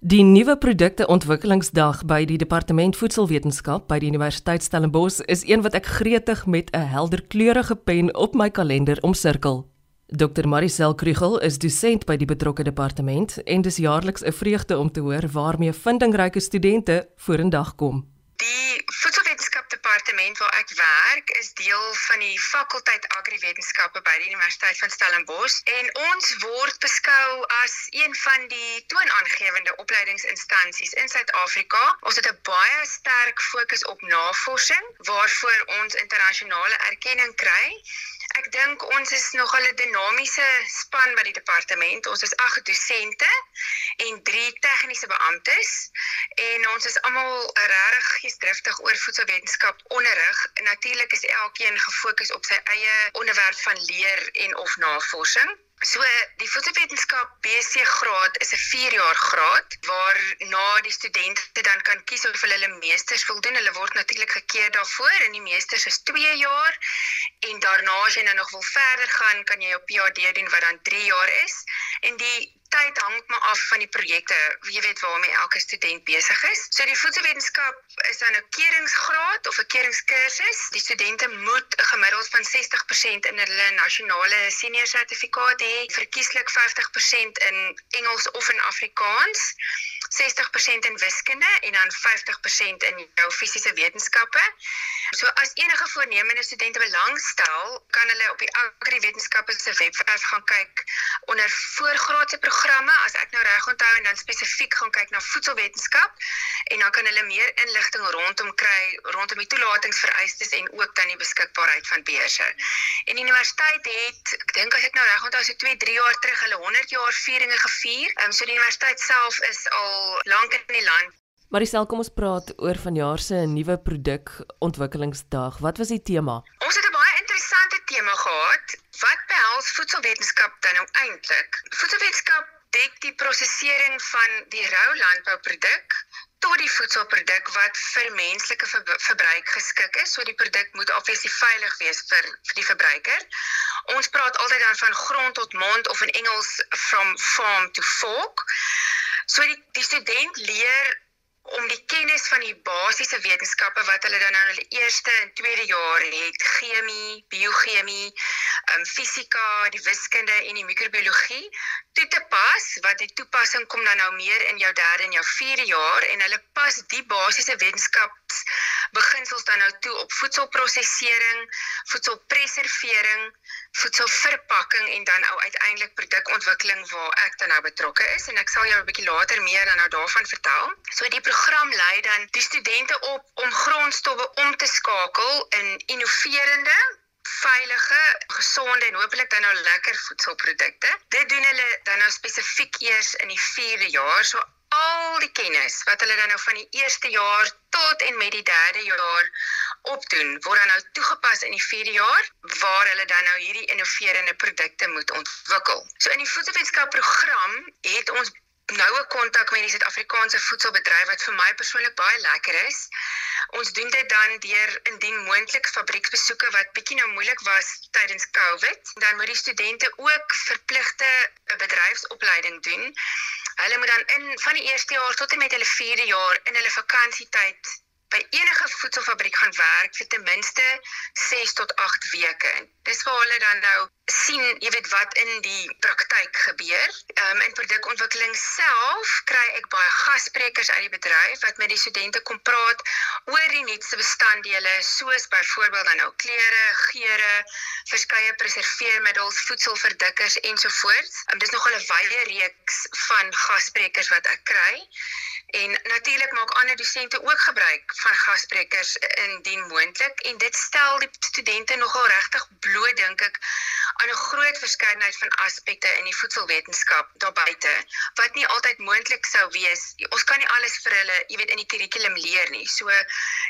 Die nuwe produkte ontwikkelingsdag by die Departement Voedselwetenskap by die Universiteit Stellenbosch is een wat ek gretig met 'n helder kleurige pen op my kalender omsirkel. Dr Maricel Krugel is dosent by die betrokke departement en dis jaarliks 'n vreugde om te hoor waarmee vindingryke studente vorendag kom. Die departement waar ek werk is deel van die fakulteit agriwetenskappe by die Universiteit van Stellenbosch en ons word beskou as een van die toonaangewende opleidingsinstansies in Suid-Afrika. Ons het 'n baie sterk fokus op navorsing waarvoor ons internasionale erkenning kry. Ek dink ons is nogal 'n dinamiese span by die departement. Ons is 8 dosente en 3 tegniese beamptes en ons is almal regtig geesdriftig oor voedselwetenskap onderrig. Natuurlik is elkeen gefokus op sy eie onderwerp van leer en of navorsing. So die voedselwetenskap BC graad is 'n 4 jaar graad waarna die studente dan kan kies of hulle hulle meesters wil doen. Hulle word natuurlik gekeer daarvoor en die meesters is 2 jaar en daarna as jy nou nog wil verder gaan, kan jy jou PhD doen wat dan 3 jaar is. En die tyd hang maar af van die projekte, jy weet waarmee elke student besig is. So die voedselwetenskap is dan 'n keuringsgraad of 'n keuringskursus. Die studente moet 'n gemiddeld van 60% in hulle nasionale senior sertifikaat hê, verkieslik 50% in Engels of in Afrikaans. 60% in wiskunde en dan 50% in jou fisiese wetenskappe. So as enige voornemende studente belangstel, kan hulle op die Agri Wetenskappe se webwerf gaan kyk onder voorgraadse programme as ek nou reg onthou en dan spesifiek gaan kyk na voedselwetenskap en dan kan hulle meer inligting rondom kry rondom die toelatingsvereistes en ook dan die beskikbaarheid van beurse. En die universiteit het, ek dink as ek nou reg onthou, so 2, 3 jaar terug hulle 100 jaar vieringe gevier. Ehm um, so die universiteit self is al lank in die land. Marisel, kom ons praat oor vanjaar se nuwe produk ontwikkelingsdag. Wat was die tema? Ons het 'n baie interessante tema gehad. Wat behels voedselwetenskap dan nou eintlik? Voedselwetenskap dek die prosesering van die rou landbouproduk tot die voedselproduk wat vir menslike ver verbruik geskik is. So die produk moet obviously veilig wees vir vir die verbruiker. Ons praat altyd dan van grond tot mond of in Engels from farm to fork. So die die student leer om die kennis van die basiese wetenskappe wat hulle dan in hulle eerste en tweede jaar het, chemie, biochemie, um, fisika, die wiskunde en die microbiologie toe te pas wat die toepassing kom dan nou meer in jou derde en jou vierde jaar en hulle pas die basiese wetenskaps beginsels dan nou toe op voedselprosesering, voedselpreservering, voedselverpakking en dan ou uiteindelik produkontwikkeling waar ek dan nou betrokke is en ek sal jou 'n bietjie later meer dan nou daarvan vertel. So die program lei dan die studente op om grondstowwe om te skakel in innoverende veilige, gesonde en hopelik dan nou lekker voedselprodukte. Dit doen hulle dan nou spesifiek eers in die 4de jaar. So al die kennis wat hulle dan nou van die eerste jaar tot en met die derde jaar opdoen, word dan nou toegepas in die vierde jaar waar hulle dan nou hierdie innoverende produkte moet ontwikkel. So in die voedselwetenskap program het ons noue kontak met die Suid-Afrikaanse voedselbedryf wat vir my persoonlik baie lekker is. Ons doen dit dan deur indien moontlik fabrieksbesoeke wat bietjie nou moeilik was tydens COVID, dan moet die studente ook verpligte 'n bedryfsopleiding doen. Hulle moet dan in van die eerste jaar tot en met hulle 4de jaar in hulle vakansietyd by enige voedselfabriek gaan werk vir ten minste 6 tot 8 weke. Dis waar hulle dan nou sien, jy weet wat in die praktyk gebeur. Ehm um, in produkontwikkeling self kry ek baie gassprekers uit die bedryf wat met die studente kom praat oor die nuutste bestanddele soos byvoorbeeld dan nou kleure, geure, verskeie preserveermiddels, voedselverdikkers ensovoorts. Um, dis nog 'n wye reeks van gassprekers wat ek kry. En natuurlik maak ander dosente ook gebruik van gassprekers indien moontlik en dit stel die studente nogal regtig bloot dink ek aan 'n groot verskeidenheid van aspekte in die voedselwetenskap daar buite wat nie altyd moontlik sou wees. Ons kan nie alles vir hulle, jy weet, in die kurrikulum leer nie. So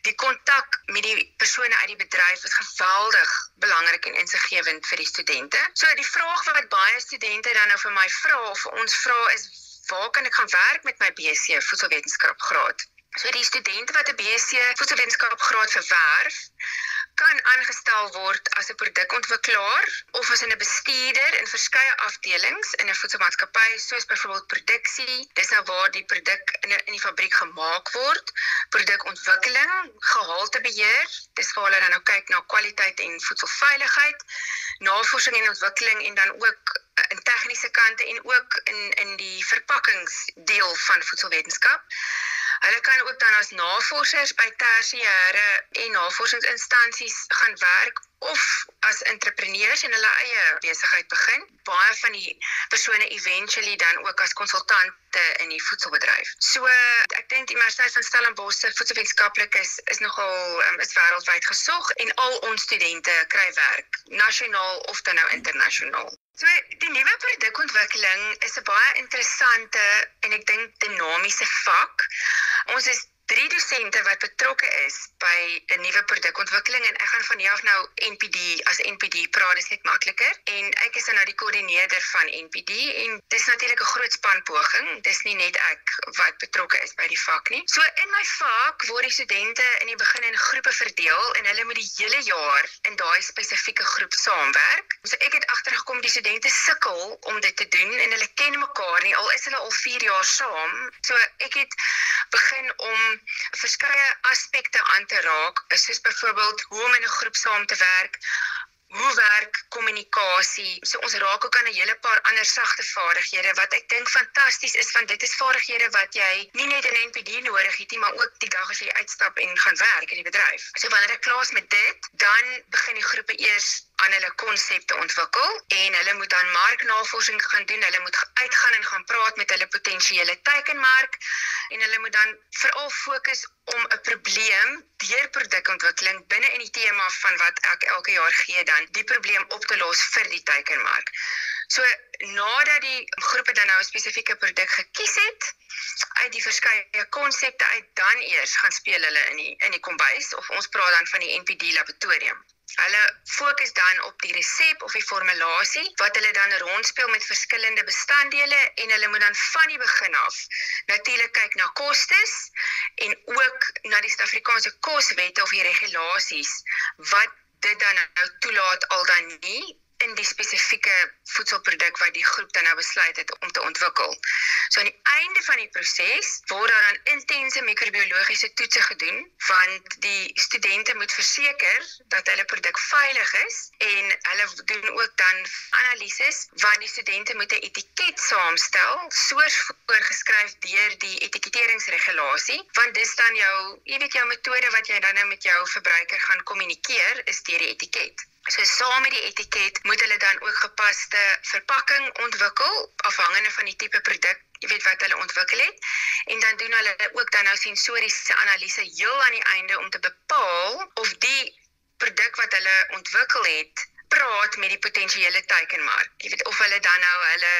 die kontak met die persone uit die bedryf is geweldig belangrik en insiggewend vir die studente. So die vraag wat baie studente dan nou vir my vra of ons vra is waar kan ek gaan werk met my BSc voedselwetenskap graad? So die studente wat 'n BSc voedselwetenskap graad verwerf, kan aangestel word as 'n produkontwikkelaar of as 'n bestuurder in verskeie afdelings in 'n voedselmaatskappy soos byvoorbeeld produksie, dis nou waar die produk in 'n in die fabriek gemaak word, produkontwikkeling, gehaltebeheer, dis waar hulle dan nou kyk na kwaliteit en voedselveiligheid, navorsing en ontwikkeling en dan ook eh, in kante en ook in in die verpakkingsdeel van voedselwetenskap. Hulle kan ook dan as navorsers by tersiêre en navorsingsinstansies gaan werk of as entrepreneurs in hulle eie besigheid begin. Baie van die persone eventually dan ook as konsultante in die voedselbedryf. So ek dink die Universiteit van Stellenbosch se voedselwetenskaplik is is nogal um, is wêreldwyd gesog en al ons studente kry werk, nasionaal of dan nou internasionaal. So die nuwe produkontwikkeling is 'n baie interessante en ek dink dinamiese vak. Ons is drie dosente wat betrokke is by 'n nuwe produkontwikkeling en ek gaan van af nou NPD as NPD praat dis net makliker. En ek is dan nou die koördineerder van NPD en dis natuurlik 'n groot span poging. Dis nie net ek wat betrokke is by die vak nie. So in my vak word die studente in die begin in groepe verdeel en hulle moet die hele jaar in daai spesifieke groep saamwerk. So ek het agtergekom die studente sukkel om dit te doen en hulle ken mekaar nie al is hulle al 4 jaar saam. So ek het begin om verskeie aspekte aan te raak, soos byvoorbeeld hoe om in 'n groep saam te werk, hoe werk kommunikasie. So ons raak ook aan 'n hele paar ander sagte vaardighede wat ek dink fantasties is want dit is vaardighede wat jy nie net in NPD nodig het nie, maar ook die dag as jy uitstap en gaan werk in die bedryf. So wanneer ek klaar is met dit, dan begin die groepe eers aan hulle konsepte ontwikkel en hulle moet dan marknavorsing gaan doen. Hulle moet uitgaan en gaan praat met hulle potensiële teikenmark en hulle moet dan veral fokus om 'n probleem deur produkontwikkeling binne in die tema van wat ek elke jaar gee dan die probleem op te los vir die teikenmark. So nadat die groepe dan nou 'n spesifieke produk gekies het uit die verskeie konsepte uit dan eers gaan speel hulle in die in die kombuis of ons praat dan van die NPD laboratorium. Hulle fokus dan op die resep of die formulasie wat hulle dan rondspeel met verskillende bestanddele en hulle moet dan van die begin af natuurlik kyk na kostes en ook na die Suid-Afrikaanse koswette of die regulasies wat dit dan nou toelaat al dan nie in die spesifieke voedselproduk wat die groep dan nou besluit het om te ontwikkel. So aan die einde van die proses word daar dan intense microbiologiese toetse gedoen want die studente moet verseker dat hulle produk veilig is en hulle doen ook dan analises waar die studente moet 'n etiket saamstel soos voorgeskryf deur die etiketeringsregulasie want dis dan jou jy weet jou metode wat jy dan nou met jou verbruiker gaan kommunikeer is deur die etiket. So saam met die etiket moet hulle dan ook gepaste verpakking ontwikkel afhangende van die tipe produk, jy weet wat hulle ontwikkel het. En dan doen hulle ook dan nou sensoriese analise heel aan die einde om te bepaal of die produk wat hulle ontwikkel het praat met die potensiële teikenmark. Jy weet of hulle dan nou hulle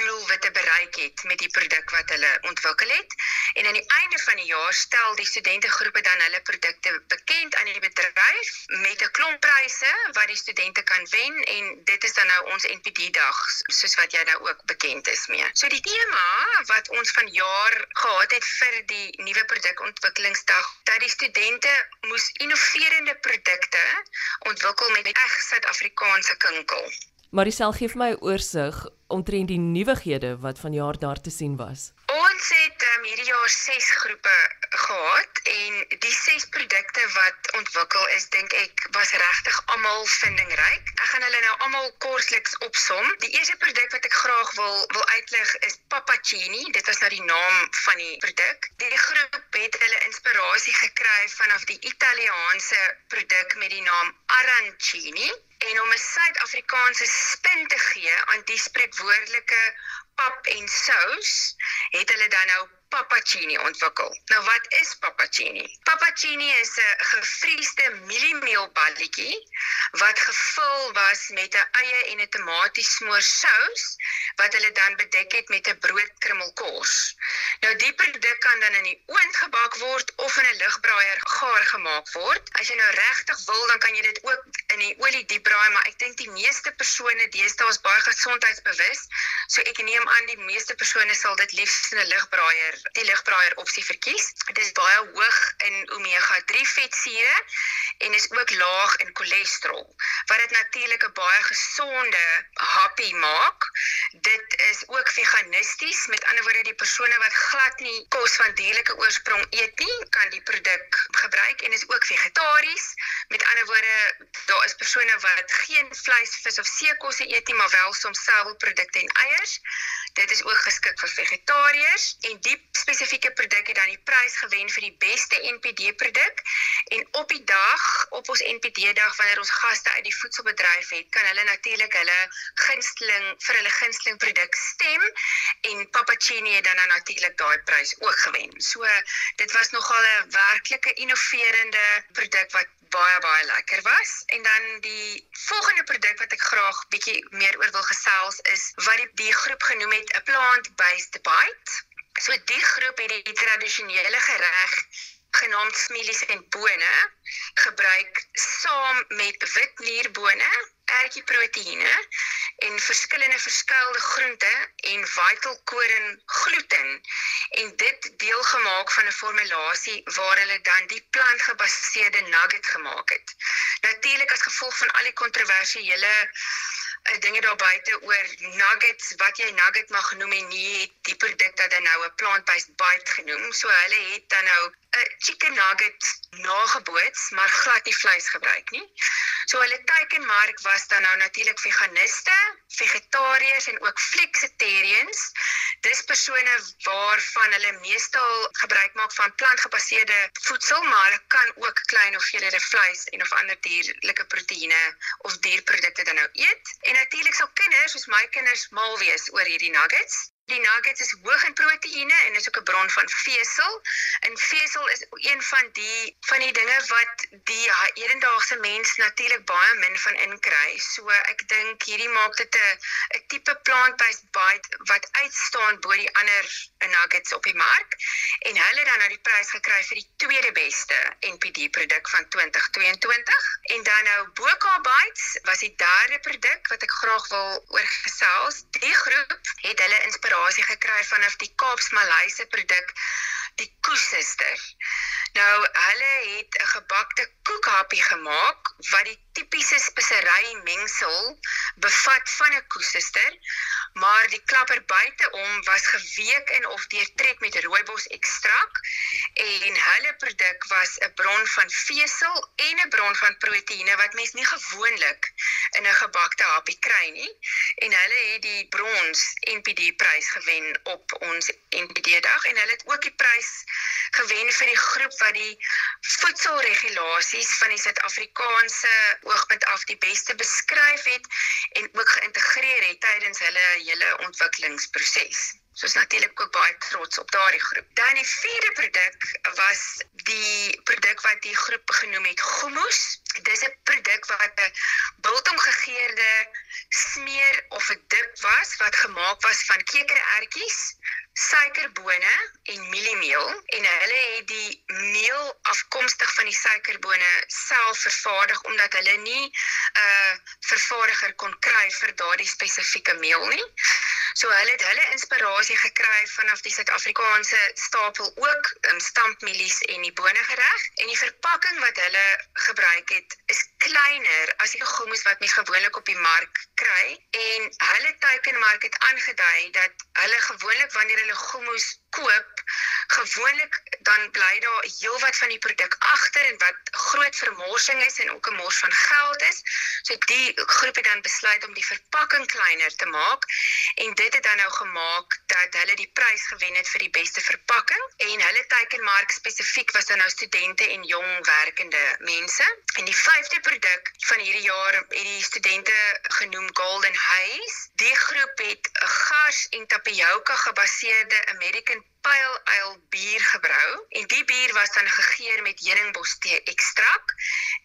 doelwitte bereik het met die produk wat hulle ontwikkel het. En aan die einde van die jaar stel die studentegroepe dan hulle produkte bekend aan die bedryf met 'n klomp pryse wat die studente kan wen en dit is dan nou ons NPD dag soos wat jy nou ook bekend is mee. So die tema wat ons vanjaar gehad het vir die nuwe produkontwikkelingsdag dat die studente moes innoverende produkte ontwikkel met reg Suid-Afrika Afrikaanse kinkel. Marisel gee vir my 'n oorsig omtrent die nuwighede wat vanjaar daar te sien was. Ons het um, hierdie jaar 6 groepe gehad en die 6 produkte wat ontwikkel is, dink ek was regtig almal vindingryk. Ek gaan hulle nou almal kortliks opsom. Die eerste produk wat ek graag wil wil uitlig is Papacini. Dit is nou die naam van die produk. Die groep het hulle inspirasie gekry vanaf die Italiaanse produk met die naam Arancini en om 'n Suid-Afrikaanse spin te gee aan die spreekwoordelike pap en sous, het hulle dan nou papacini ontwikkel. Nou wat is papacini? Papacini is 'n gefriesde mieliemeelballetjie wat gevul was met 'n eie en 'n tomatiesmoor sous wat hulle dan bedek het met 'n broodkrummelkos. Nou die produk kan dan in die oond gebak word of in 'n ligbraaier gaar gemaak word. As jy nou regtig wil, dan kan jy dit ook in die olie diep braai, maar ek dink die meeste persone deesdae is baie gesondheidsbewus. So ek neem aan die meeste persone sal dit liefs in 'n ligbraaier die ligbraaier opsie verkies. Dit is baie hoog in omega 3 vetsure en is ook laag in cholesterol wat dit natuurlik 'n baie gesonde happie maak. Dit is ook veganisties, met ander woorde die persone wat glad nie kos van dierlike oorsprong eet nie, kan die produk gebruik en is ook vegetaries. Met ander woorde, daar is persone wat geen vleis, vis of seekosse eet nie, maar wel soms selwelprodukte en eiers. Dit is ook geskik vir vegetariërs en die spesifieke produk het dan die prys gewen vir die beste NPD produk en op die dag op ons NPD dag wanneer ons gaste uit die voedselbedryf het, kan hulle natuurlik hulle gunsteling vir hulle gunsteling produk stem en Papachini het dan natuurlik daai prys ook gewen. So dit was nogal 'n werklike innoverende produk wat baie baie lekker was en dan die volgende produk wat ek graag bietjie meer oor wil gesels is wat die, die groep genoem het 'n plant-based bite. So die groep het die tradisionele gereg genaamd smielies en bone gebruik saam met witnierbone, ertjieproteïene en verskillende verskeilde groente en vital koring gluten en dit deel gemaak van 'n formulasie waar hulle dan die plantgebaseerde nugget gemaak het. Natuurlik as gevolg van al die kontroversiële uh, dinge daar buite oor nuggets wat jy nugget mag noem en nie die produk dat hy nou 'n plant-based bite genoem. So hulle het dan nou 'n chicken nugget nageboots, maar glad nie vleis gebruik nie. So hulle teikenmark was dan nou natuurlik veganiste, vegetariërs en ook flexitarians. Dis persone waarvan hulle meestal gebruik maak van plantgebaseerde voedsel, maar hulle kan ook klein hoeveelhede vleis en of ander dierlike proteïene of dierprodukte dan nou eet. En natuurlik sal kinders, soos my kinders, mal wees oor hierdie nuggets. Die nuggets is hoog in proteïene en is ook 'n bron van vesel. En vesel is een van die van die dinge wat die hedendaagse mens natuurlik baie min van inkry. So ek dink hierdie maak dit 'n 'n tipe plant-based bite wat uitstaan bo die ander nuggets op die mark en hulle dan nou die prys gekry vir die tweede beste NPD produk van 2022. En dan nou Boka Bites was die derde produk wat ek graag wil oorgesels. Die groep het hulle inspirasie inspirasie gekry vanaf die Kaaps Malayse produk die koesister. Nou hulle het 'n gebakte koekhappie gemaak wat die tipiese spesery mengsel bevat van 'n koesister, maar die klapper buiteom was geweek in of deurtrek met rooibos ekstrak en hulle produk was 'n bron van vesel en 'n bron van proteïene wat mens nie gewoonlik in 'n gebakte happie kry nie. En hulle het die brons NPD prys gewen op ons NPD dag. En hulle het ook die prys gewen vir die groep wat die voedselregulasies van die Suid-Afrikaanse oogpunt af die beste beskryf het en ook geïntegreer het tydens hulle hele ontwikkelingsproses. Soos natuurlik ook baie trots op daardie groep. Dan die vierde produk was die produk wat die groep genoem het Gomos. Dis 'n produk wat 'n biltonggegeurde smeer of 'n dip was wat gemaak was van kekerertjies, suikerbone en mieliemeel en hulle het die meel afkomstig van die suikerbone self vervaardig omdat hulle nie 'n uh, vervaardiger kon kry vir daardie spesifieke meel nie. So hulle het hulle inspirasie gekry vanaf die Suid-Afrikaanse stapel ook um, stampmielies en die bone gereg en die verpakking wat hulle gebruik het is kleiner as die gommies wat mens gewoonlik op die mark kry en hulle teikenmark het aangedui dat hulle gewoonlik wanneer hulle gommies koop gewoonlik dan bly daar heelwat van die produk agter en wat groot vermorsing is en ook 'n mors van geld is. So die groep het dan besluit om die verpakking kleiner te maak en dit het dan nou gemaak dat hulle die prys gewen het vir die beste verpakking en hulle teikenmark spesifiek was dan nou studente en jong werkende mense. En die vyfde produk van hierdie jaar het die studente genoem Golden Haze. Die groep het 'n gars en tapioca gebaseerde American Pale Ale bier gebrou en die bier was dan gegeur met heuningbos tee ekstrak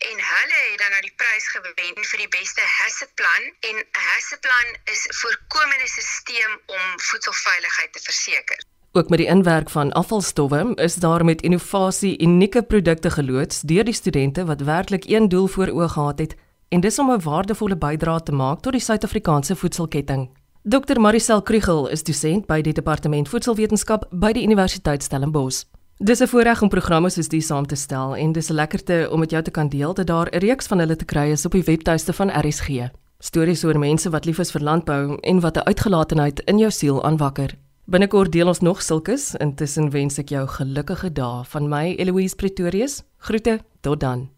en hulle het dan nou die prys gewen vir die beste Hasseplan en 'n Hasseplan is 'n voorkomende stelsel om voedselveiligheid te verseker. Ook met die inwerk van afvalstowwe is daar met innovasie unieke produkte geloods deur die studente wat werklik een doel voor oë gehad het en dis om 'n waardevolle bydrae te maak tot die Suid-Afrikaanse voedselketting. Dr Maricel Krugel is dosent by die Departement Voedselwetenskap by die Universiteit Stellenbosch. Dis 'n voorreg om programme soos die saam te stel en dis 'n lekkerte om met jou te kan deel dat daar 'n reeks van hulle te kry is op die webtuiste van RSG. Stories oor mense wat lief is vir landbou en wat 'n uitgelatenheid in jou siel aanwakker. Binnekort deel ons nog sulkes. Intussen wens ek jou gelukkige dae van my Eloise Pretorius. Groete, tot dan.